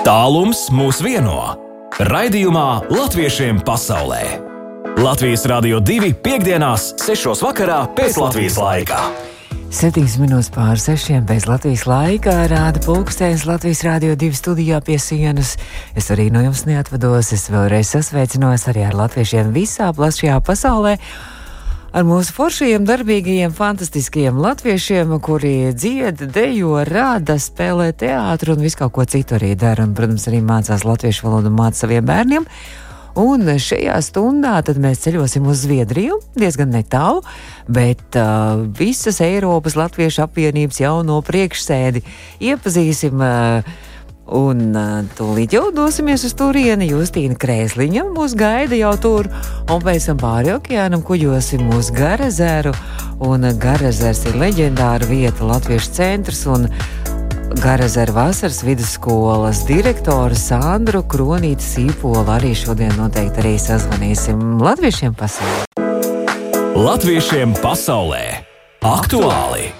Tālums mūs vieno. Raidījumā Latviešiem pasaulē. Latvijas Rādio 2 piekdienās, 6. vakarā pēc Latvijas laika. 7 minūtes pār 6 bez Latvijas laika rāda pulkstenis Latvijas Rādio 2 studijā pie sienas. Es arī no jums neatvados, es vēlreiz sasveicinos arī ar latviešiem visā plašajā pasaulē ar mūsu foršajiem, darbīgajiem, fantastiskajiem latviešiem, kuri dzied, dejo, rāda, spēlē teātru un visu kaut ko citu arī dara. Un, protams, arī mācās latviešu valodu un māca saviem bērniem. Un šajā stundā mēs ceļosim uz Zviedriju, diezgan netālu, bet uh, visas Eiropas Latviešu apvienības jauno priekšsēdi iepazīsim. Uh, Un tūlīt jau dosimies uz turieni. Justīna Krēsliņa mūs gaida jau tur, un pēc tam pāri okeānam kuģosim uz Garazeru. Un Garazers ir leģendāra vieta, Latviešu centrs. Garazera vasaras vidusskolas direktoru Sandru Kronīti Sīpolu arī šodien noteikti arī sazvanīsim Latviešiem pasaulē. Latviešiem pasaulē aktuāli!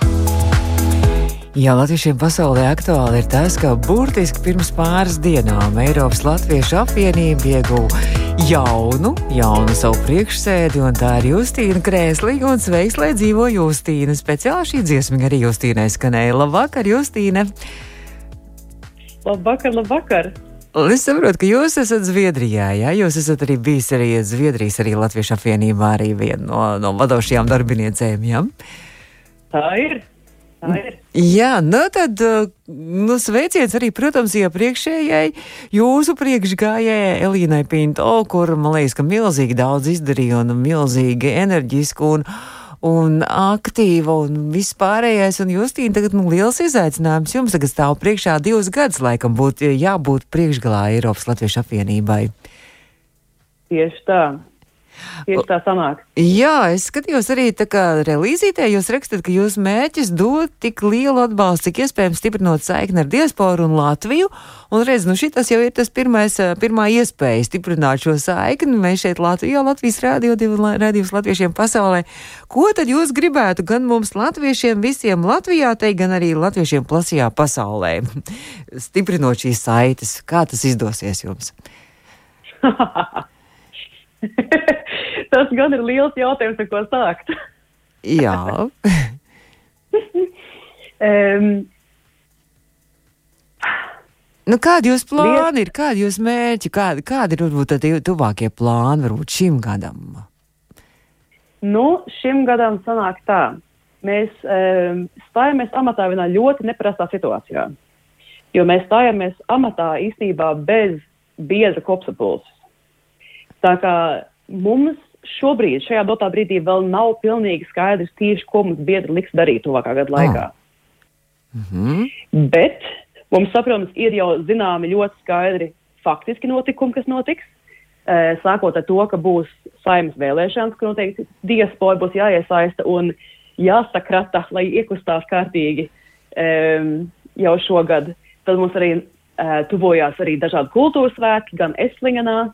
Jā, latviešiem pasaulē aktuāli ir tas, ka burtiski pirms pāris dienām Eiropas Latviešu apvienība ieguva jaunu, jaunu savu priekšsēdi, un tā ir Justīna Krēsliņa, un sveiks, lai dzīvo Justīna. Speciāli šī dziesma arī Justīnai skanēja. Labvakar, Justīna! Labvakar, labvakar! Es saprotu, ka jūs esat Zviedrijā, jā, jūs esat arī bijis arī Zviedrijas, arī Latviešu apvienībā, arī viena no, no vadošajām darbiniecēm, jā? Tā ir. Jā, nu tad nu, sveiciens arī, protams, iepriekšējai jūsu priekšgājējai Elīnai Pinto, kur, man liekas, ka milzīgi daudz izdarīja un milzīgi enerģisku un, un aktīva un vispārējais. Un Justīna, tagad nu, liels izaicinājums jums tagad stāv priekšā divus gadus, laikam būtu jābūt priekšgalā Eiropas Latviešu apvienībai. Tieši tā. Tieši tā sanāk. Jā, es skatījos arī tā kā relīzītē, jūs rakstat, ka jūs mērķis dot tik lielu atbalstu, cik iespējams stiprinot saikni ar diasporu un Latviju. Un redz, nu šitas jau ir tas pirmais, pirmā iespēja stiprināt šo saikni. Mēs šeit Latvijā, Latvijas rādio, rādījums latviešiem pasaulē. Ko tad jūs gribētu gan mums latviešiem visiem Latvijā teikt, gan arī latviešiem plasījā pasaulē? Stiprinot šīs saites, kā tas izdosies jums? Tas gan ir liels jautājums, ar ko sākt. Jā. um, Nu, kādi jūs plāni ir, kādi jūs mērķi, kādi, kādi ir varbūt tādi tuvākie plāni varbūt šim gadam? Nu, šim gadam sanāk tā. Mēs um, stājamies amatā vienā ļoti neparastā situācijā. Jo mēs stājamies amatā īstenībā bez biedra kopsapulces. Tā kā mums šobrīd, šajā dotā brīdī, vēl nav pilnīgi skaidrs tieši, ko mums biedri liks darīt tuvākā gada laikā. Mm -hmm. Bet mums, protams, ir jau zināmi ļoti skaidri faktiski notikumi, kas notiks. Sākot ar to, ka būs saimnes vēlēšanas, ka noteikti diaspora būs jāiesaista un jāsakrata, lai iekustās kārtīgi e, jau šogad. Tad mums arī e, tuvojās arī dažādi kultūras svētki, gan Eslinganā,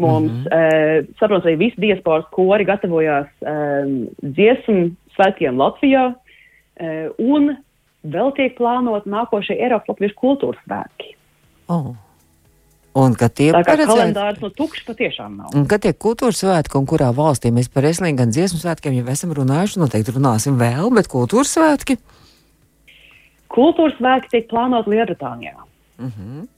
Mums, mm -hmm. uh, saprotams, arī visi diasporas kori gatavojās um, dziesmu svētkiem Latvijā, uh, un vēl tiek plānot nākošie Eiropas Latviešu kultūras svētki. Oh. Un ka tie tā kā paredzēt... kalendārs no tukšs patiešām nav. Un kad tiek kultūras svētki un kurā valstī mēs par eslīgu gan dziesmu svētkiem jau esam runājuši, noteikti runāsim vēl, bet kultūras svētki? Kultūras svētki tiek plānot Lielbritānijā. Mm -hmm.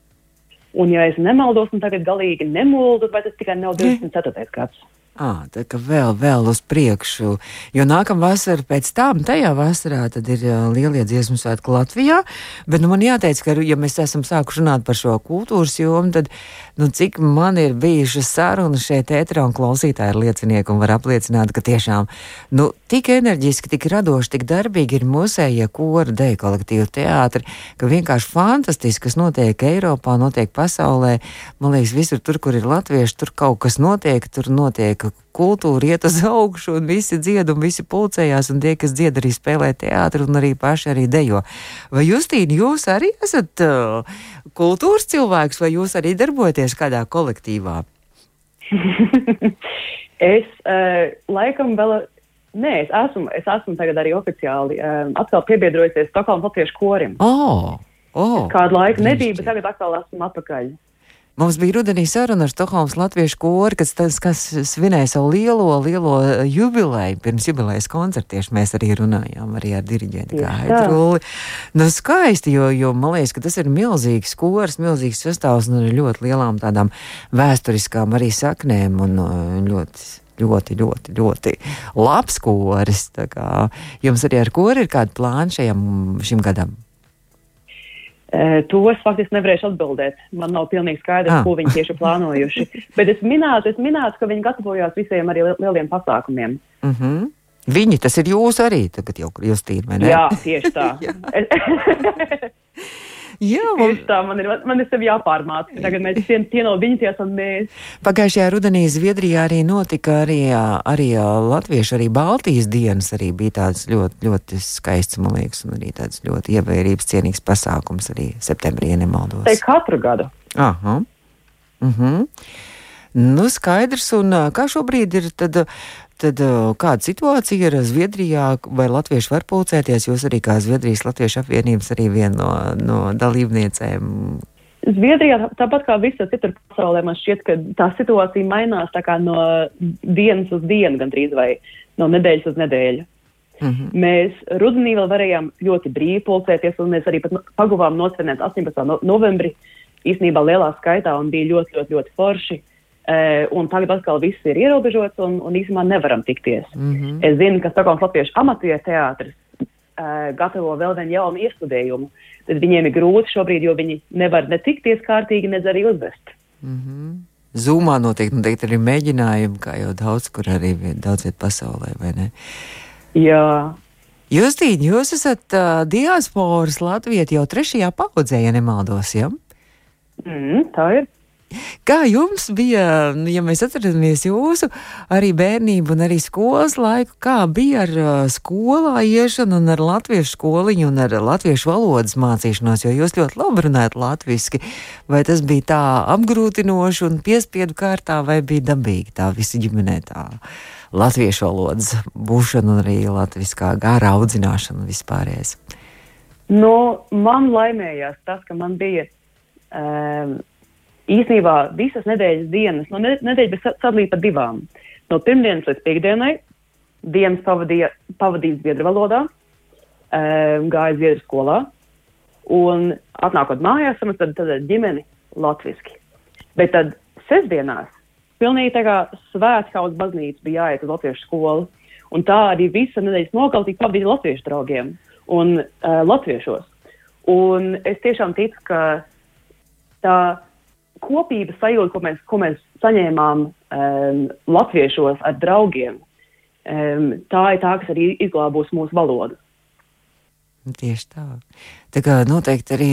Un, ja es nemaldos, un tagad galīgi nemuldu, vai tas tikai nav 24. gads. À, tā kā vēl, vēl uz priekšu, jo nākamā vasara pēc tam, tajā vasarā, tad ir lielie dziesmu svētki Latvijā. Bet nu, man jāteic, ka, ja mēs esam sākuši runāt par šo kultūras jomu, tad nu, cik man ir bijušas sarunas šeit, ētrā un klausītāji ir liecinieki un var apliecināt, ka tiešām nu, tik enerģiski, tik radoši, tik darbīgi ir mūsējie kora deju kolektīvu teātri, ka vienkārši fantastiski, kas notiek Eiropā, notiek pasaulē. Man liekas, visur tur, kur ir latvieši, tur kaut kas notiek, tur notiek kultūra iet uz augšu, un visi dzied, un visi pulcējās, un tie, kas dzied, arī spēlē teātri, un arī paši arī dejo. Vai Justīna, jūs arī esat uh, kultūras cilvēks, vai jūs arī darbojaties kādā kolektīvā? es uh, laikam vēl. Nē, es esmu, es esmu tagad arī oficiāli um, atkal piebiedrojusies Stokholmas Latviešu korim. Oh. Oh, Kādu laiku nebija, bet tagad atkal esmu atpakaļ. Mums bija rudenī saruna ar Stokholmas latviešu kori, kas, tas, kas svinēja savu lielo, lielo jubileju. Pirms jubilejas koncerta tieši mēs arī runājām arī ar diriģentu Gaidruli. Nu, skaisti, jo, jo man liekas, ka tas ir milzīgs kors, milzīgs sastāvs un ar ļoti lielām tādām vēsturiskām arī saknēm un ļoti ļoti, ļoti, ļoti labs koris. Jums arī ar kori ir kādi plāni šajam, šim gadam? To es faktiski nevarēšu atbildēt. Man nav pilnīgi skaidrs, ah. ko viņi tieši plānojuši. Bet es minētu, es minētu, ka viņi gatavojās visiem arī lieliem pasākumiem. Mm -hmm. Viņi tas ir jūs arī, tagad jau Justīna, vai ne? Jā, tieši tā. Jā, un... tā, man ir, man ir sevi jāpārmāca. Tagad mēs tie, tie no viņa tiesam mēs. Pagājušajā rudenī Zviedrijā arī notika arī, arī latviešu, arī Baltijas dienas arī bija tāds ļoti, ļoti skaists, man liekas, un arī tāds ļoti ievērības cienīgs pasākums arī septembrī, ja nemaldos. Te katru gadu. Aha. Mhm. Mm nu, skaidrs, un kā šobrīd ir tad Tad kāda situācija ir Zviedrijā, vai latvieši var pulcēties? Jūs arī kā Zviedrijas Latviešu apvienības arī viena no, no dalībniecēm. Zviedrijā, tāpat kā visur citur pasaulē, man šķiet, ka tā situācija mainās no dienas uz dienu, gandrīz vai no nedēļas uz nedēļu. Mm -hmm. Mēs rudenī vēl varējām ļoti brīvi pulcēties, un mēs arī paguvām nosvinēt 18. novembri īstenībā lielā skaitā, un bija ļoti, ļoti, ļoti forši. Uh, un tagad atkal viss ir ierobežots un, un īstenībā nevaram tikties. Mm -hmm. Es zinu, ka Stokholmas Latviešu amatieru teātris uh, gatavo vēl vienu jaunu iestudējumu. Tad viņiem ir grūti šobrīd, jo viņi nevar ne tikties kārtīgi, ne arī uzvest. Mm -hmm. Zumā noteikti, noteikti arī mēģinājumi, kā jau daudz kur arī daudz viet pasaulē, vai ne? Jā. Justīni, jūs esat uh, diasporas Latvijā jau trešajā paudzē, ja nemaldos, ja? Mm, tā ir. Kā jums bija, nu, ja mēs atceramies jūsu arī bērnību un arī skolas laiku, kā bija ar uh, skolā iešanu un ar latviešu skoliņu un ar latviešu valodas mācīšanos, jo jūs ļoti labi runājat latviski, vai tas bija tā apgrūtinoši un piespiedu kārtā, vai bija dabīgi tā visi ģimenē tā latviešu valodas būšana un arī latviskā gārā audzināšana vispārējais? Nu, man laimējās tas, ka man bija um, īsnībā visas nedēļas dienas, no nedēļas bija sadalīta pa divām. No pirmdienas līdz piekdienai dienas pavadīja, pavadīja zviedru valodā, um, gāja zviedru skolā, un atnākot mājās, un tad, tad ģimeni latviski. Bet tad sestdienās pilnīgi tā kā svētkauts baznīca bija jāiet uz latviešu skolu, un tā arī visa nedēļas nogala tika pavadīta latviešu draugiem un uh, latviešos. Un es tiešām ticu, ka tā kopības sajūta, ko mēs, ko mēs saņēmām um, latviešos ar draugiem, um, tā ir tā, kas arī izglābos mūsu valodu. Tieši tā. Tā kā noteikti arī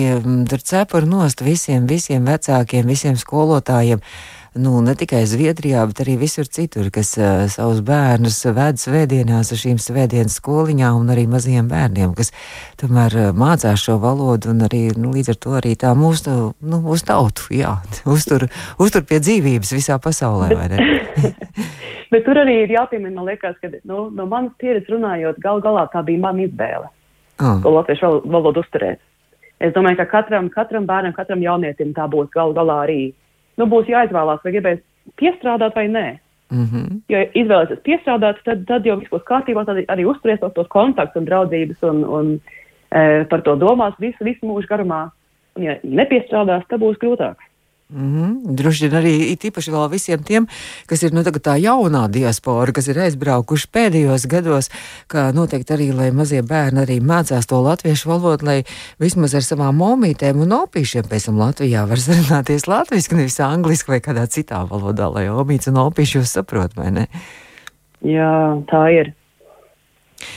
tur cepuri nost visiem, visiem vecākiem, visiem skolotājiem. Uh, nu, ne tikai Zviedrijā, bet arī visur citur, kas uh, savus bērnus ved svētdienās uz šīm svētdienas skoliņām un arī mazajiem bērniem, kas tomēr uh, mācās šo valodu un arī nu, līdz ar to arī tā mūsu, nu, mūsu tautu, jā, uztur, uztur pie dzīvības visā pasaulē, vai ne? bet tur arī ir jāpiemina, man liekas, ka nu, no manas pieredzes runājot, gal galā tā bija mana izvēle, oh. ko latviešu valodu uzturēt. Es domāju, ka katram, katram bērnam, katram jaunietim tā būs gal galā arī nu, būs jāizvēlās, vai gribēs piestrādāt vai nē. Mm -hmm. Ja izvēlēsies piestrādāt, tad, tad jau viss būs kārtībā, tad arī uzturēs tos kontaktus un draudzības un, un e, par to domās visu, visu mūžu garumā. Un, ja nepiestrādās, tad būs grūtāk. Mm -hmm. Droši vien arī īpaši vēl visiem tiem, kas ir nu, tā jaunā diaspora, kas ir aizbraukuši pēdējos gados, ka noteikti arī, lai mazie bērni arī mācās to latviešu valodu, lai vismaz ar savām momītēm un opīšiem pēc tam Latvijā var sarunāties latviešu, nevis angliski vai kādā citā valodā, lai omīts un opīši jūs saprot, vai ne? Jā, tā ir.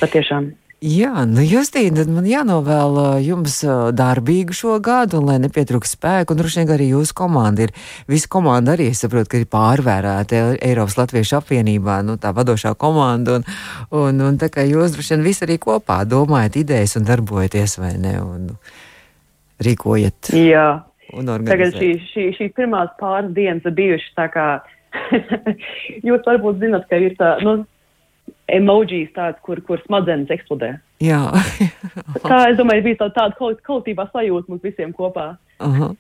Patiešām. Jā, nu, Justīna, man jānovēl jums darbīgu šo gadu, un lai nepietrūks spēku, un droši vien arī jūsu komanda ir. Visa komanda arī, es saprotu, ka ir pārvērēta Eiropas Latviešu apvienībā, nu, tā vadošā komanda, un, un, un tā kā jūs droši vien visi arī kopā domājat idejas un darbojaties, vai ne, un rīkojat. Jā. Tagad šī, šī, šīs pirmās pāris dienas ir bijušas tā kā, jūs varbūt zinat, ka ir tā, nu, emojijas tāds, kur, kur smadzenes eksplodē. Jā. Tā, es domāju, bija tā, tāda kol- kolektīvā sajūta mums visiem kopā. Aha.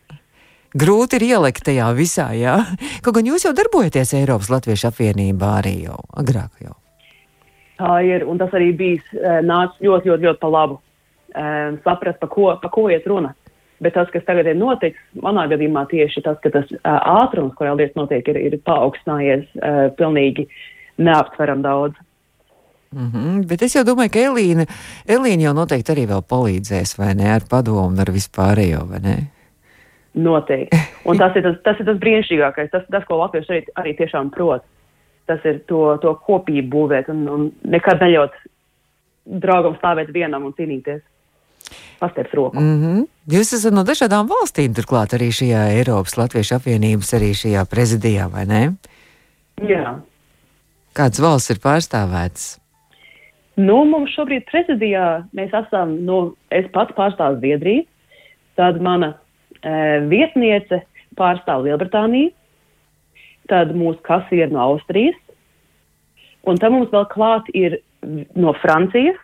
Grūti ir ielikt tajā visā, jā. Kaut gan jūs jau darbojaties Eiropas Latviešu apvienībā arī jau agrāk jau. Tā ir, un tas arī bijis eh, nācis ļoti, ļoti, ļoti pa labu. Um, saprast, pa ko, pa ko iet runa. Bet tas, kas tagad ir noticis, manā gadījumā tieši tas, ka tas uh, ātrums, kurā lietas notiek, ir, ir paaugstinājies uh, pilnīgi neaptveram daudz. Mm -hmm. Bet es jau domāju, ka Elīna, Elīna jau noteikti arī vēl palīdzēs, vai ne, ar padomu ar vispārējo, vai ne? Noteikti. Un tas ir tas, tas, ir tas brīnišķīgākais, tas, tas, ko latvieši arī, arī tiešām prot. Tas ir to, to kopību būvēt un, un nekad neļaut draugam stāvēt vienam un cīnīties. Pastieps roku. Mm -hmm. Jūs esat no dažādām valstīm, turklāt arī šajā Eiropas Latviešu apvienības, arī šajā prezidijā, vai ne? Jā. Kāds valsts ir pārstāvēts? Nu, mums šobrīd prezidijā mēs esam, nu, es pats pārstāvu Zviedriju, tad mana e, vietniece pārstāv Lielbritāniju, tad mūsu kasieri no Austrijas, un tad mums vēl klāt ir no Francijas.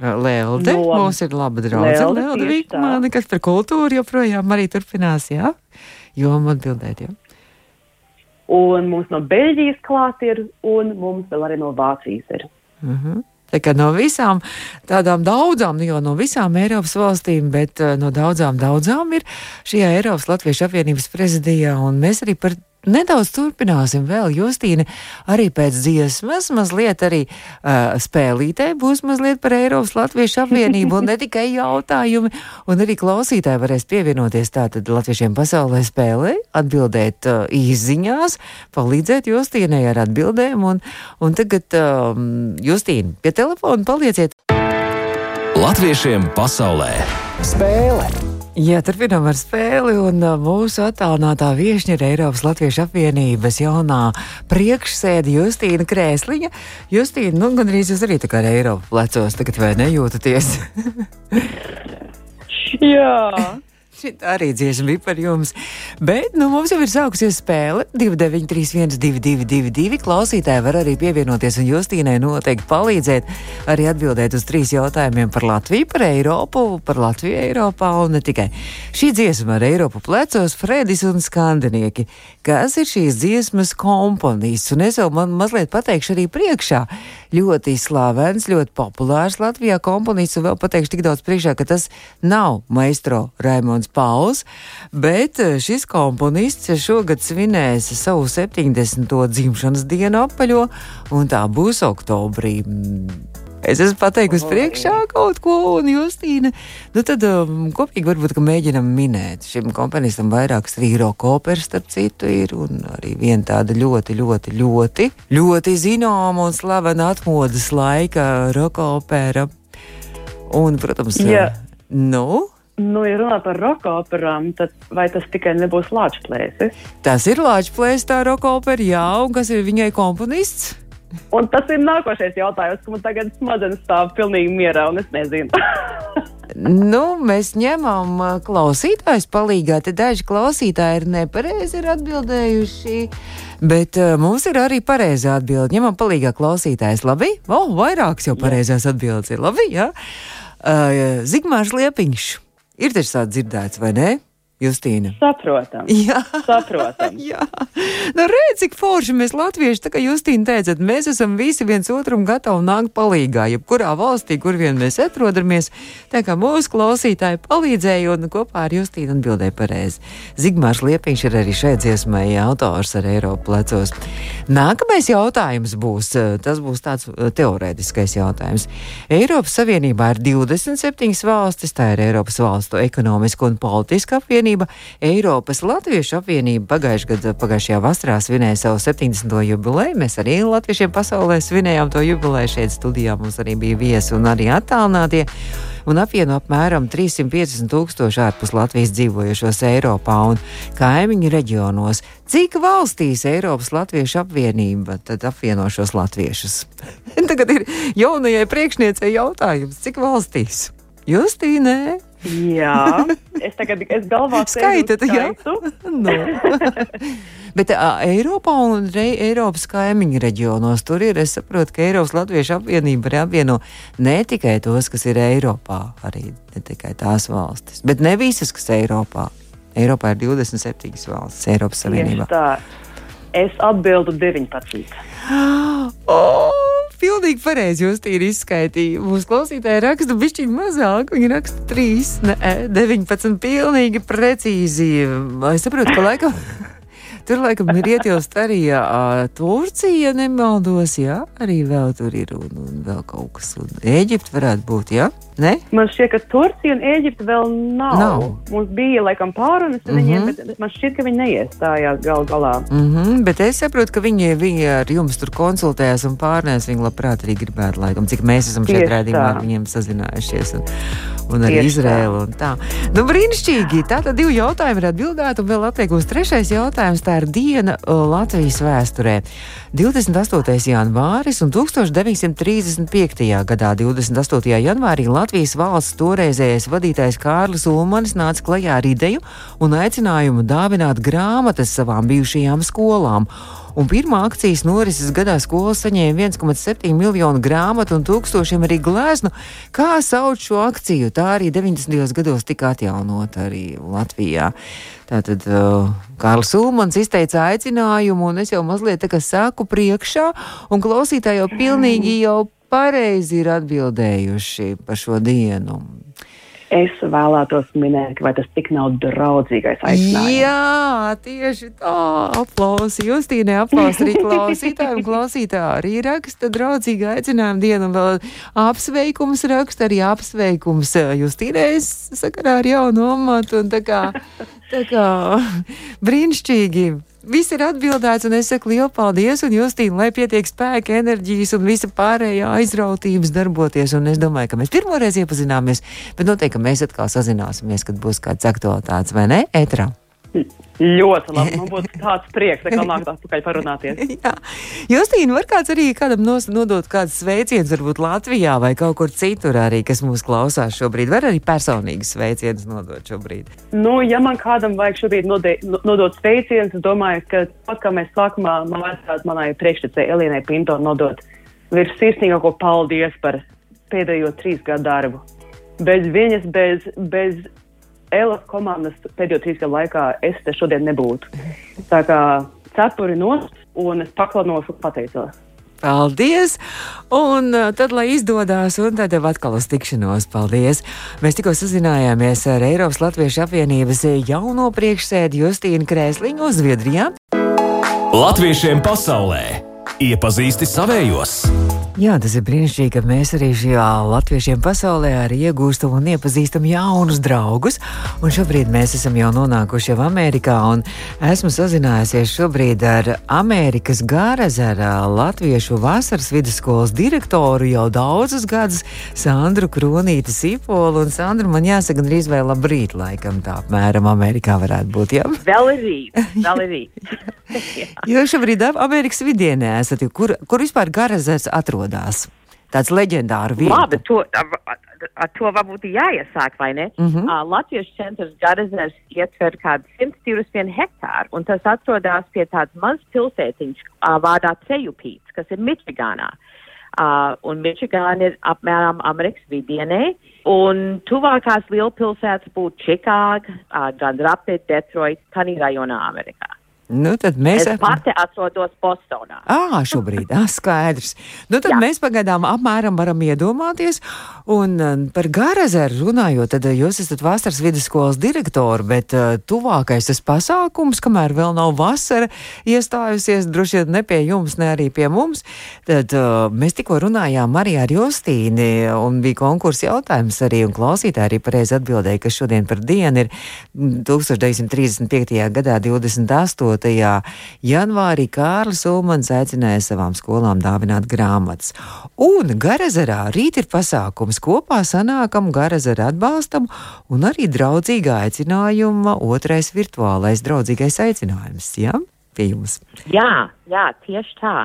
Lelde, No- mums ir laba draudzene. Lelde. Vīkmāne, kas par kultūru joprojām arī turpinās, jā? Jom atbildēt, jā. Un mums no Beļģijas klāt ir, un mums vēl arī no Vācijas ir. Mhm. Tā kā no visām tādām daudzām, nu jau no visām Eiropas valstīm, bet uh, no daudzām, daudzām ir šajā Eiropas Latviešu apvienības prezidijā, un mēs arī par nedaudz turpināsim vēl. Justīne arī pēc dziesmas, mazliet arī uh, spēlītē būs mazliet par Eiropas Latviešu apvienību, un ne tikai jautājumi, un arī klausītāji varēs pievienoties tātad Latviešiem pasaulē spēlē, atbildēt uh, īziņās, palīdzēt Justīnai ar atbildēm, un, un tagad um, Justīna pie telefona palieciet. Latviešiem pasaulē spēle! Jā, turpinām ar spēli, uh, mūsu attālinātā viesņa ir Eiropas Latviešu apvienības jaunā priekšsēde Justīna Krēsliņa. Justīna, nu, gan arī jūs arī tā kā ar Eiropu plecos tagad vai nejūtaties? Jā. Šī arī dziesma bija par jums. Bet nu, mums jau ir sākusies spēle 2931, 222. Klausītāji var arī pievienoties un Justīnai noteikti palīdzēt arī atbildēt uz trīs jautājumiem par Latviju, par Eiropu, par Latviju Eiropā un ne tikai. Šī dziesma ar Eiropu plecos Fredis un Skandinieki. Kas ir šīs dziesmas komponists? Un es jau man mazliet pateikšu arī priekšā. Ļoti slavens, ļoti populārs Latvijā komponists, un vēl pateikšu tik daudz priekšā, ka tas nav maestro Raimons Pauls, bet eh, šis komponists šogad svinēs savu 70. dzimšanas dienu apaļo, un tā būs oktobrī. Mm, Es esmu pateikusi priekšā kaut ko, un Justīna. Nu, tad um, kopīgi varbūt ka mēģinam minēt. Šim komponistam vairākas arī roka operas, starp citu, ir. Un arī viena tāda ļoti, ļoti, ļoti, ļoti zināma un slavena atmodas laika roka opera. Un, protams, Jā. nu, Nu, ja runā par roka operām, tad vai tas tikai nebūs lāčplēsis? tas ir Latvijas tā roka opera, jā, un kas ir viņai komponists? Un tas ir nākošais jautājums, ka man tagad smadzenes stāv pilnīgi mierā, un es nezinu. Nu, mēs ņemam klausītājus palīgā. Te daži klausītāji ir nepareizi ir atbildējuši, bet uh, mums ir arī pareizā atbilde. Ņemam palīgā klausītājs. Labi? O, oh, vairākas jau pareizās atbildes ir. Labi, jā. Uh, Zigmārs Liepiņš. Ir taču tāds dzirdēts, vai ne? Justīna. Saprotam. Jā. Saprotam. Jā, nu, redz, cik forši mēs latvieši, tā kā Justīna teica, mēs esam visi viens otram gatavi nākt palīgā, jebkurā valstī, kur vien mēs atrodamies. Tā kā mūsu klausītāji palīdzēja un kopā ar Justīnu atbildēja pareizi. Zigmārs Liepiņš ir arī šeit dziesmai autors ar Eiropu plecos. Nākamais jautājums būs, eh, tas būs tāds eh, teorētiskais jautājums. Eiropas Savienībā ir 27 valstis, tā ir Eiropas valstu ekonomiska un politiska apvienība. Eiropas Latviešu apvienība pagājušajā gadā, pagājušajā vasarā svinēja savu 70. jubileju. Mēs arī Latviešiem pasaulē svinējām to jubileju. Šeit studijā mums arī bija viesi un arī attālinātie. Un apvieno apmēram 350 tūkstoši ārpus Latvijas dzīvojušos Eiropā un kaimiņu reģionos. Cik valstīs Eiropas Latviešu apvienība tad apvieno šos latviešus? Tagad ir jaunajai priekšniecei jautājums, cik valstīs? Justīnē, Jā, es tagad es galvā skaitu, jā. no. Bet uh, Eiropā un re, Eiropas kaimiņu reģionos tur ir, es saprotu, ka Eiropas Latviešu apvienība arī apvieno ne tikai tos, kas ir Eiropā, arī ne tikai tās valstis, bet ne visas, kas ir Eiropā. Eiropā ir 27 valstis Eiropas Savienībā. Es atbildu 19. Oh! Pilnīgi pareizi jūs tīri izskaitīja. Mūsu klausītāji raksta bišķiņu mazāk, viņi raksta 3, ne, 19, pilnīgi precīzi. Es saprotu, ka laikam. Tur laikam ir ietilst arī uh, Turcija, nemaldos, jā, arī vēl tur ir un, un vēl kaut kas. Un Ēģipte varētu būt, jā? Ne? Man šķiet, ka Turcija un Ēģipte vēl nav. nav. Mums bija laikam pārunas ar mm -hmm. viņiem, bet man šķiet, ka viņi neiestājās gal galā. Mm -hmm, bet es saprotu, ka viņi, viņi ar jums tur konsultējās un pārnēs. Viņi labprāt arī gribētu, laikam, cik mēs esam šeit redzējumā ar viņiem sazinājušies. Un, un arī Izraēlu. Nu, brīnišķīgi! Tātad divi jautājumi ir atbildēti, un vēl atliek uz trešais jautājums tā ir diena Latvijas vēsturē. 28. janvāris un 1935. gadā 28. janvārī Latvijas valsts toreizējais vadītājs Kārlis Ulmanis nāca klajā ar ideju un aicinājumu dāvināt grāmatas savām bijušajām skolām un pirmā akcijas norises gadā skola saņēma 1,7 miljonu grāmatu un tūkstošiem arī gleznu. Kā sauc šo akciju? Tā arī 90. gados tika atjaunota arī Latvijā. Tātad uh, Kārlis Ulmans izteica aicinājumu, un es jau mazliet tā kā saku priekšā, un klausītāji jau pilnīgi jau pareizi ir atbildējuši par šo dienu. Es vēlētos minēt, vai tas tik nav draudzīgais aicinājums. Jā, tieši tā. Aplausi Justīnai, aplausi arī klausītājiem. Klausītāji arī raksta draudzīgu aicinājumu dienu un vēl apsveikums raksta arī apsveikums Justīnai sakarā ar jaunu omatu. Un tā kā, tā kā brīnišķīgi viss ir atbildēts, un es saku lielu paldies, un Justīna, lai pietiek spēka, enerģijas un visa pārējā aizrautības darboties. Un es domāju, ka mēs pirmoreiz iepazināmies, bet noteikti, mēs atkal sazināsimies, kad būs kāds aktualitāts, vai ne? Etrā. Ļoti labi. Man būtu tāds prieks, ka nākt atpakaļ parunāties. Justīna, var kāds arī kādam nodot kāds sveiciens, varbūt Latvijā vai kaut kur citur arī, kas mūs klausās šobrīd, var arī personīgas sveicienus nodot šobrīd? Nu, ja man kādam vajag šobrīd node, nodot sveicienus, es domāju, ka pat kā mēs sākumā, man vajadzētu manai priekštecei Elienai Pinto nodot virs sirsnīgāko paldies par pēdējo trīs gadu darbu. Bez viņas, bez, bez Elas komandas pēdējo trīs gadu laikā es te šodien nebūtu. Tā kā cepuri nost un es paklanos un pateicos. Paldies! Un uh, tad, lai izdodas, un tad jau atkal uz tikšanos, paldies! Mēs tikko sazinājāmies ar Eiropas Latviešu apvienības jauno priekšsēdi Justīnu Krēsliņu uz Zviedrijā. Latviešiem pasaulē iepazīsti savējos! Jā, tas ir brīnišķīgi, ka mēs arī šajā latviešiem pasaulē arī iegūstam un iepazīstam jaunus draugus. Un šobrīd mēs esam jau nonākuši jau Amerikā, un esmu sazinājusies šobrīd ar Amerikas Gārezera Latviešu vasaras vidusskolas direktoru jau daudzus gadus, Sandru Kronīti Sipolu. Un Sandru man jāsaka, drīz vai labrīt, laikam tā apmēram Amerikā varētu būt. Jā, vēl ir rīt, vēl ir rīt. Jūs šobrīd Amerikas vidienē esat, kur, kur vispār Gārezers atrodas? Atrodas? Tāds leģendārs vietas. Labi, to, ar to varbūt jāiesāk, vai ne? Mm -hmm. uh, Latvijas centrs Garazers ietver kādu 121 hektāru, un tas atrodas pie tādas mazas pilsētiņas uh, vārdā Trejupīts, kas ir Mičigānā. Uh, un Mičigāna ir apmēram Amerikas vidienē, un tuvākās lielpilsētas būtu Čikāga, uh, Grand Rapids, Detroit, Tanī rajonā Amerikā. Nu, tad mēs es pati atrodos Bostonā. Ah, šobrīd, ah, skaidrs. Nu, tad Jā. mēs pagaidām apmēram varam iedomāties. Un par Garazeru runājot, tad jūs esat vasaras vidusskolas direktori, bet uh, tuvākais tas pasākums, kamēr vēl nav vasara iestājusies, droši vien ne pie jums, ne arī pie mums, tad uh, mēs tikko runājām arī ar Justīni, un bija konkursa jautājums arī, un klausītāji arī pareizi atbildēja, ka šodien par dienu ir 1935. gadā 28. 8. janvārī Kārlis Ulmans aicināja savām skolām dāvināt grāmatas. Un Garazarā rīt ir pasākums kopā sanākam Garazara atbalstam un arī draudzīgā aicinājuma otrais virtuālais draudzīgais aicinājums. Ja? Pie jums. Jā, jā, tieši tā.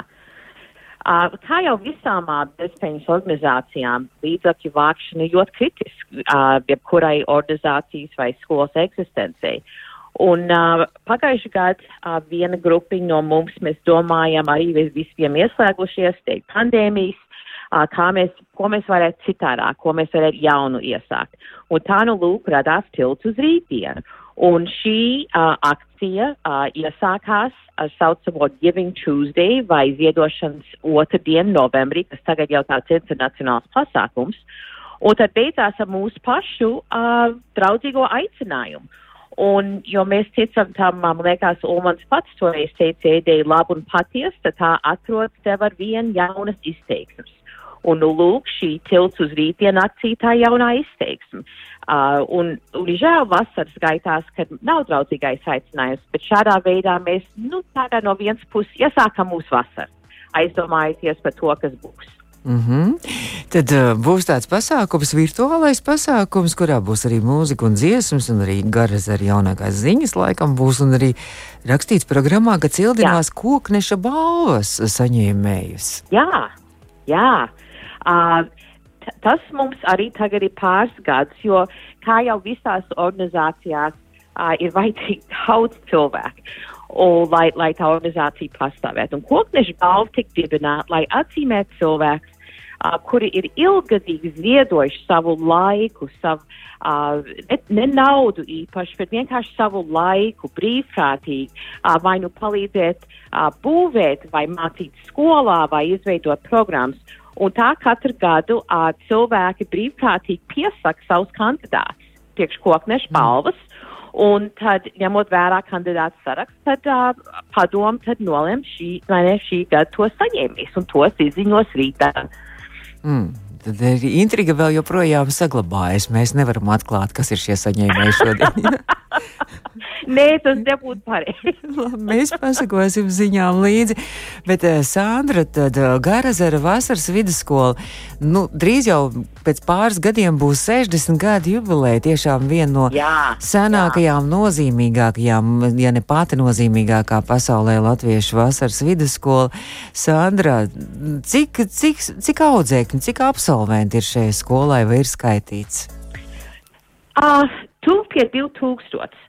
Uh, kā jau visām uh, bezpējas organizācijām, līdzakļu vākšana ļoti kritiski uh, jebkurai organizācijas vai skolas eksistencei. Un uh, pagājušajā gadā uh, viena grupiņa no mums, mēs domājam, arī visiem ieslēgušies, teikt, pandēmijas, uh, kā mēs, ko mēs varētu citādāk, ko mēs varētu jaunu iesākt. Un tā nu lūk radās tilts uz rītdienu. Un šī uh, akcija uh, iesākās ar saucamo Giving Tuesday vai ziedošanas otrdienu novembrī, kas tagad jau tāds internacionāls pasākums. Un tad beidzās ar mūsu pašu uh, draudzīgo aicinājumu. Un, jo mēs ticam tam, man liekas, Ulmans pats toreiz teica, ideja labu un patiesu, tad tā atrod sev ar vien jaunas izteiksmes. Un, nu, lūk, šī tilts uz rītdienu akcija tā jaunā izteiksme. Uh, un, un žēl vasaras gaitās, kad nav draudzīgais aicinājums, bet šādā veidā mēs, nu, tādā no vienas puses iesākam mūsu vasaru, aizdomājoties par to, kas būs. Mm -hmm. Tad uh, būs tāds pasākums, virtuālais pasākums, kurā būs arī mūzika un dziesmas, un arī garas ar jaunākās ziņas, laikam būs, un arī rakstīts programmā, ka cildinās Jā. kokneša balvas saņēmējus. Jā, jā. Uh, tas mums arī tagad ir pāris gadus, jo kā jau visās organizācijās uh, ir vajadzīgi daudz cilvēku. Un, lai, lai tā organizācija pastāvētu. Un kokneša balva tika dibināta, lai atzīmētu cilvēkus, uh, kuri ir ilgadīgi ziedojuši savu laiku, savu, uh, ne, ne naudu īpaši, bet vienkārši savu laiku brīvprātīgi, uh, vai nu palīdzēt uh, būvēt, vai mācīt skolā, vai izveidot programmas. Un tā katru gadu uh, cilvēki brīvprātīgi piesaka savus kandidātus priekš kokneša mm. balvas. Un tad, ņemot vērā kandidātu sarakstu, tad uh, padomu tad nolem šī, ne, šī gada to saņēmīs un tos izziņos rītā. Mm. Tad intriga vēl joprojām saglabājas. Mēs nevaram atklāt, kas ir šie saņēmēji šodien. Nē, tas nebūtu pareizi. Mēs pasakosim ziņām līdzi. Bet, uh, Sandra, tad uh, Garazera vasaras vidusskola, nu, drīz jau pēc pāris gadiem būs 60 gadu jubileja. Tiešām viena no jā, senākajām, jā. nozīmīgākajām, ja ne pati nozīmīgākā pasaulē latviešu vasaras vidusskola. Sandra, cik, cik, cik audzēkņi, cik absolventi ir šajā skolai vai ir skaitīts? Uh, Tuvu pie 2000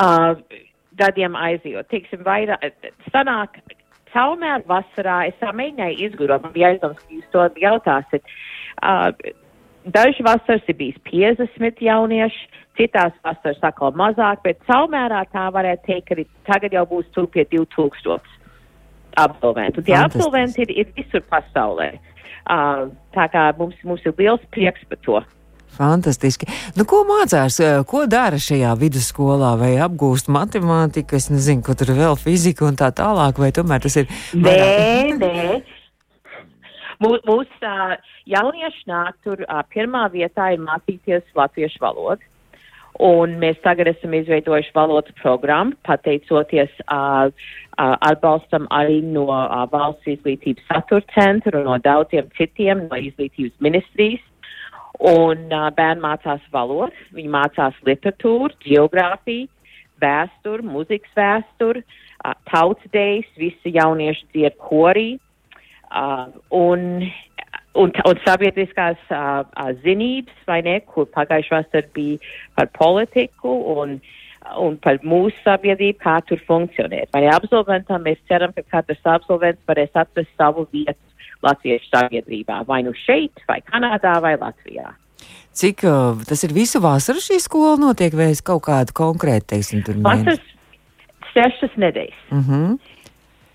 uh, gadiem aizjūt. Teiksim, vairāk, sanāk, caurmēr vasarā es tā mēģināju izgudrot, man bija aizdoms, ka jūs to jautāsiet. Uh, Daži vasaras ir bijis 50 jaunieši, citās vasaras atkal mazāk, bet caurmērā tā varētu teikt, ka tagad jau būs tur pie 2000 absolventu. Tie absolventi ir, ir visur pasaulē. Uh, tā kā mums, mums ir liels prieks par to. Fantastiski. Nu, ko mācās, eh, ko dara šajā vidusskolā, vai apgūst matemātiku, es nezinu, ko tur vēl fizika un tā tālāk, vai tomēr tas ir? Nē, nē. Mūsu mūs, uh, jaunieši nāk tur, uh, pirmā vietā ir mācīties latviešu valodu. Un mēs tagad esam izveidojuši valodas programmu, pateicoties uh, uh, atbalstam arī no uh, valsts izglītības satura centra un no daudziem citiem no izglītības ministrijas. Un uh, bērni mācās valodu, viņi mācās literatūru, geogrāfiju, vēsturi, mūzikas vēsturi, uh, tautsdejas, visi jaunieši dzied korī. Uh, un, un, un sabiedriskās uh, zinības, vai ne, kur pagājušā vasarā bija par politiku un, un par mūsu sabiedrību, kā tur funkcionē. Vai absolventam mēs ceram, ka katrs absolvents varēs atrast savu vietu latviešu sabiedrībā, vai nu šeit, vai Kanādā, vai Latvijā. Cik uh, tas ir visu vasaru šī skola notiek, vai es kaut kādu konkrētu, teiksim, tur Vasaras sešas nedēļas. Mm -hmm.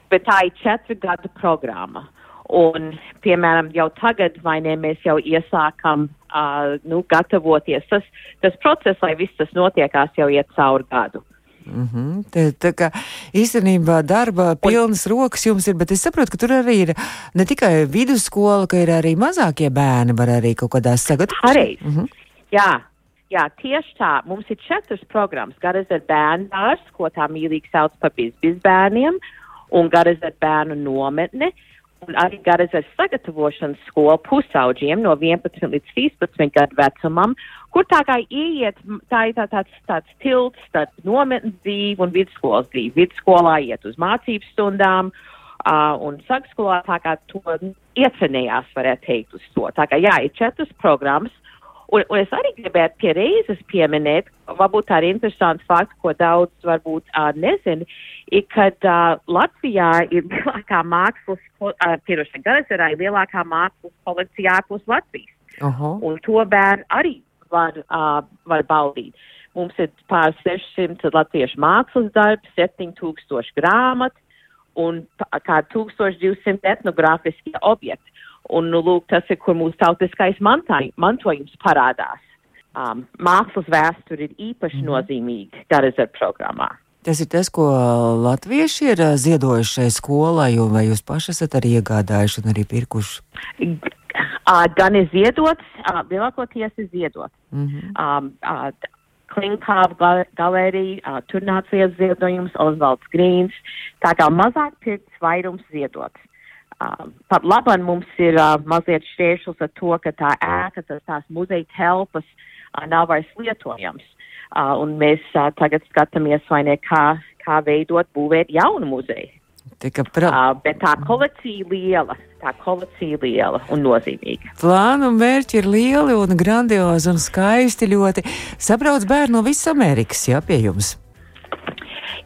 Bet tā ir četru gadu programma. Un, piemēram, jau tagad, ne, mēs jau iesākam uh, nu, gatavoties. Tas, tas process, lai viss tas notiekās, jau iet cauri gadu. Mm -hmm. tā, tā kā īstenībā darba pilnas rokas jums ir, bet es saprotu, ka tur arī ir ne tikai vidusskola, ka ir arī mazākie bērni, var arī kaut kādās sagatavoties. Arī. Mm -hmm. Jā. Jā, tieši tā. Mums ir četras programmas. Garas ar bērnu dārstu, ko tā mīlīgi sauc par bizbērniem, un garas ar bērnu nometni, un arī garas ar sagatavošanas skolu pusauģiem no 11 līdz 13 gadu vecumam, kur tā kā ieiet, tā ir tā, tāds, tāds tilts starp nometnes dzīvi un vidusskolas dzīvi. Vidusskolā iet uz mācību stundām, uh, un sagskolā tā kā to iecenējās, varētu teikt, uz to. Tā kā jā, ir četras programmas. Un, un es arī gribētu pie reizes pieminēt, varbūt tā ir interesants fakts, ko daudz varbūt uh, nezin, ir, kad uh, Latvijā ir lielākā mākslas, uh, pierošana Garazerā ir lielākā mākslas kolekcija ārpus Latvijas. Uh -huh. Un to bērni arī var, uh, var baudīt. Mums ir pār 600 latviešu mākslas darbi, 7000 grāmatu un kā 1200 etnogrāfiskie objekti. Un, nu, lūk, tas ir, kur mūsu tautiskais mantāj, mantojums parādās. Um, mākslas vēsture ir īpaši mm. nozīmīga Garazera programmā. Tas ir tas, ko latvieši ir uh, ziedojuši šai skolai, vai jūs paši esat arī iegādājuši un arī pirkuši? Gan ir ziedots, lielākoties ir ziedots. Mm -hmm. um, uh, Klinkāva galerija, uh, tur nāca viens ziedojums, Osvalds Grīns, tā kā mazāk pirkts vairums ziedots. Uh, pat labam mums ir uh, mazliet šķēršļus ar to, ka tā ēka, tas tās muzeja telpas uh, nav vairs lietojams. Uh, un mēs uh, tagad skatāmies, vai ne, kā, kā veidot, būvēt jaunu muzeju. Pra... Uh, bet tā kolekcija liela, tā kolekcija liela un nozīmīga. Plāni un mērķi ir lieli un grandiozi un skaisti ļoti. Sabrauc bērni no visas Amerikas, jā, pie jums.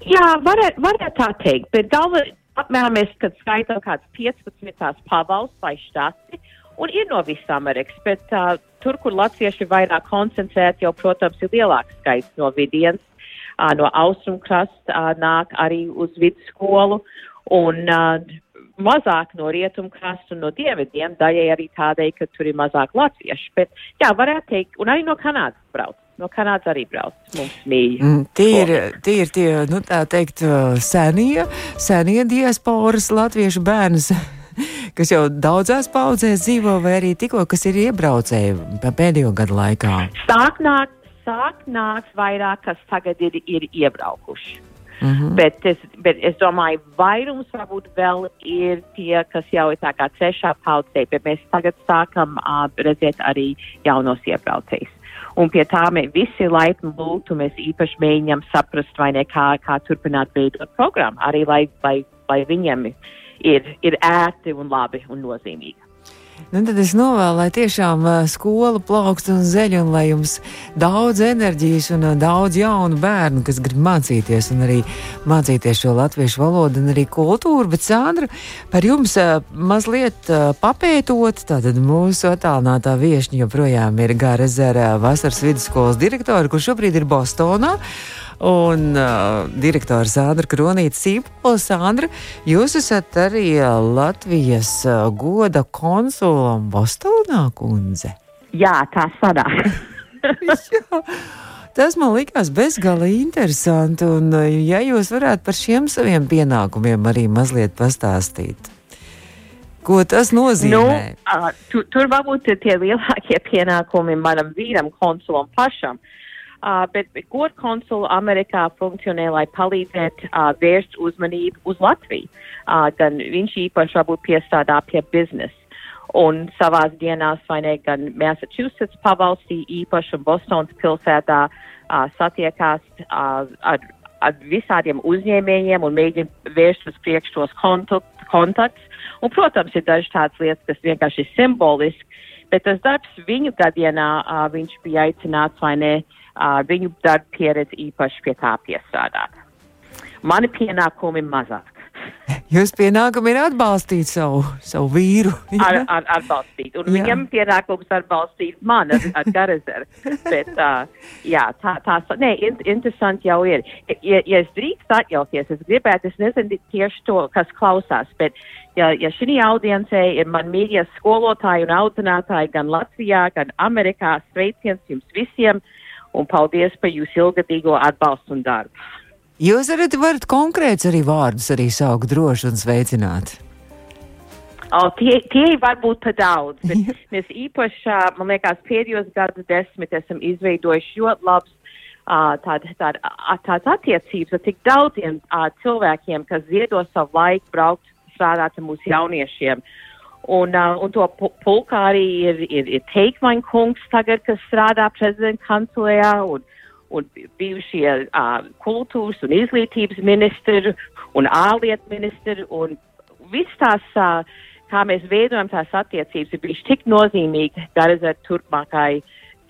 Jā, varētu varēt tā teikt, bet galva, apmēram mēs, skaitām kāds 15 tās pavalsts vai štati, un ir no visas Amerikas, bet uh, tur, kur latvieši vairāk koncentrēti, jau, protams, ir lielāks skaits no vidienas, uh, no austrumkrasta uh, nāk arī uz vidusskolu un uh, mazāk no rietumkrasta un no dienvidiem, daļai arī tādēļ, ka tur ir mazāk latviešu. Bet, jā, varētu teikt, un arī no Kanādas brauc. No Kanādas arī brauc. Mm, tie, ir, tie ir tie, nu tā teikt, senie, senie diasporas latviešu bērns. kas jau daudzās paudzēs dzīvo, vai arī tikko, kas ir iebraucēji pēdējo gadu laikā? Sāk nākt, sāk nākt vairāk, kas tagad ir, ir iebraukuši. Mm -hmm. bet, es, bet es domāju, vairums varbūt vēl ir tie, kas jau ir tā kā trešā paudzē, bet mēs tagad sākam uh, redzēt arī jaunos iebraucējus. Un pie tā mēs visi laipni lūgtu, mēs īpaši mēģinām saprast, vai ne kā, kā turpināt veidot programmu, arī lai, lai, lai viņiem ir, ir ērti un labi un nozīmīgi. Nu, tad es novēlu, lai tiešām skola plaukst un zeļ, un lai jums daudz enerģijas un daudz jaunu bērnu, kas grib mācīties, un arī mācīties šo latviešu valodu un arī kultūru. Bet, Sandra, par jums mazliet papētot, tātad mūsu attālinātā viešņa joprojām ir Gāra Zera vasaras vidusskolas direktora, kurš šobrīd ir Bostonā un uh, direktora Sandra Kronīta Sīpola. Sandra, jūs esat arī uh, Latvijas uh, goda konsula Bostonā, kundze. Jā, tā sanāk. Tas man likās bezgalīgi interesanti, un uh, ja jūs varētu par šiem saviem pienākumiem arī mazliet pastāstīt. Ko tas nozīmē? Nu, uh, tu, tur varbūt ir tie lielākie pienākumi manam vīram, konsulam pašam. Uh, Uh, bet, bet godu konsula Amerikā funkcionē, lai palīdzētu uh, vērst uzmanību uz Latviju. Uh, gan viņš īpaši varbūt piestrādā pie biznesa. Un savās dienās, vai ne, gan Massachusetts pavalstī īpaši Bostonas pilsētā uh, satiekās uh, ar, ar visādiem uzņēmējiem un mēģina vērst uz priekšu tos kontakt, kontaktus. Un, protams, ir dažas tādas lietas, kas vienkārši ir simboliski, bet tas darbs viņu gadienā uh, viņš bija aicināts, vai ne, uh, viņu darba pieredzi īpaši pie tā piestrādāt. Mani pienākumi mazāk. Jūs pienākumi ir atbalstīt savu, savu vīru. Ja? Ar, ar, atbalstīt. Un jā. viņam pienākums atbalstīt mani ar, ar Garezeru. Bet, uh, jā, tā, tā, nē, in, interesanti jau ir. Ja, ja es drīkst atļauties, es gribētu, es nezinu tieši to, kas klausās, bet ja, ja šī audiencē ir man mīļie skolotāji un audzinātāji gan Latvijā, gan Amerikā, sveiciens jums visiem. Uh, un paldies par jūsu ilgadīgo atbalstu un darbu. Jūs varat, varat konkrēts arī vārdus arī saukt droši un sveicināt. Oh, tie, tie var būt par daudz, bet mēs īpaši, man liekas, pēdējos gadu desmit esam izveidojuši ļoti labs tādas tād, tād attiecības ar tik daudziem uh, cilvēkiem, kas ziedo savu laiku braukt strādāt ar mūsu jauniešiem. Uh, Un, uh, un to pulkā arī ir, ir, ir Teikmaņa kungs tagad, kas strādā prezidenta kancelējā, un, un bijušie uh, kultūras un izglītības ministri un ārlietu ministri, un viss tās, uh, kā mēs veidojam tās attiecības, ir bijis tik nozīmīgi Garazar turpmākai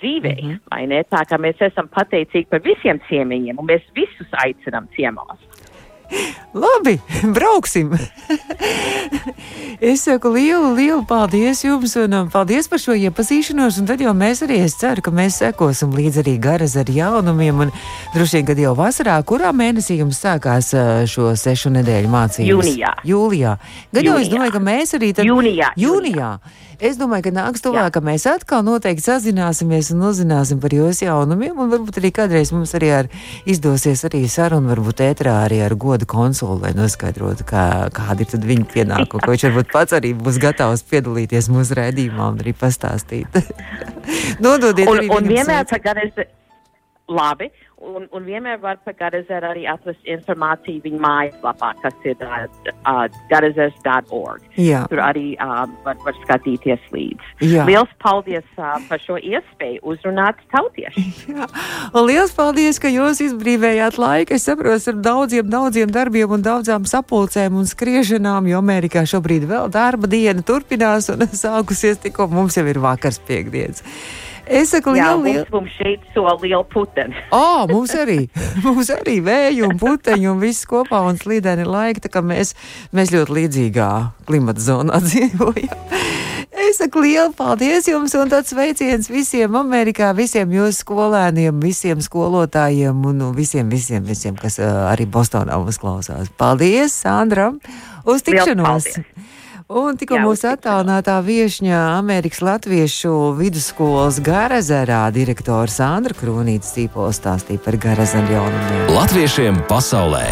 dzīvei, mm -hmm. Tā kā mēs esam pateicīgi par visiem ciemiņiem, un mēs visus aicinām ciemos. Labi, brauksim! es saku lielu, lielu paldies jums un um, paldies par šo iepazīšanos. Un tad jau mēs arī, es ceru, ka mēs sekosim līdz arī garas ar jaunumiem. Un droši vien, kad jau vasarā, kurā mēnesī jums sākās uh, šo sešu nedēļu mācības? Jūnijā. Jūlijā. Gan jau es domāju, ka mēs arī tad. Jūnijā. Jūnijā. jūnijā. Es domāju, ka nāks tuvāk, ka mēs atkal noteikti sazināsimies un uzzināsim par jūsu jaunumiem. Un varbūt arī kādreiz mums arī ar, izdosies arī saruna, varbūt ētrā arī ar godu konsulu, lai noskaidrotu, kā, kādi ir viņa pienākumi. Ko viņš varbūt pats arī būs gatavs piedalīties mūsu redzījumā un arī pastāstīt. Nododiet, un, un vienmēr, kad es labi, un, un vienmēr var par Garazeru arī atrast informāciju viņa mājaslapā, kas ir uh, uh, garazers.org. Jā. Tur arī uh, var, var skatīties līdzi. Jā. Liels paldies uh, par šo iespēju uzrunāt tautiešu. Jā. Liels paldies, ka jūs izbrīvējāt laiku. Es saprotu, ar daudziem, daudziem darbiem un daudzām sapulcēm un skriešanām, jo Amerikā šobrīd vēl darba diena turpinās un sākusies tikko mums jau ir vakars piekdienas. Es saku, Jā, lielu, lielu. mums, mums šeit so liela puteni. Oh, mums arī, mums arī vēju un puteņi un viss kopā un slīdēni laika, tā kā mēs, mēs ļoti līdzīgā klimata zonā dzīvojam. Es saku lielu paldies jums un tāds sveiciens visiem Amerikā, visiem jūsu skolēniem, visiem skolotājiem un visiem, visiem, visiem, kas uh, arī Bostonā mums klausās. Paldies, Sandram! Uz tikšanos! Paldies. Un tikko mūsu attālinātā viesņa Amerikas Latviešu vidusskolas Garazerā direktors Sandra Krūnītes tīpols stāstīja par Garazeru jaunumiem. Latviešiem pasaulē!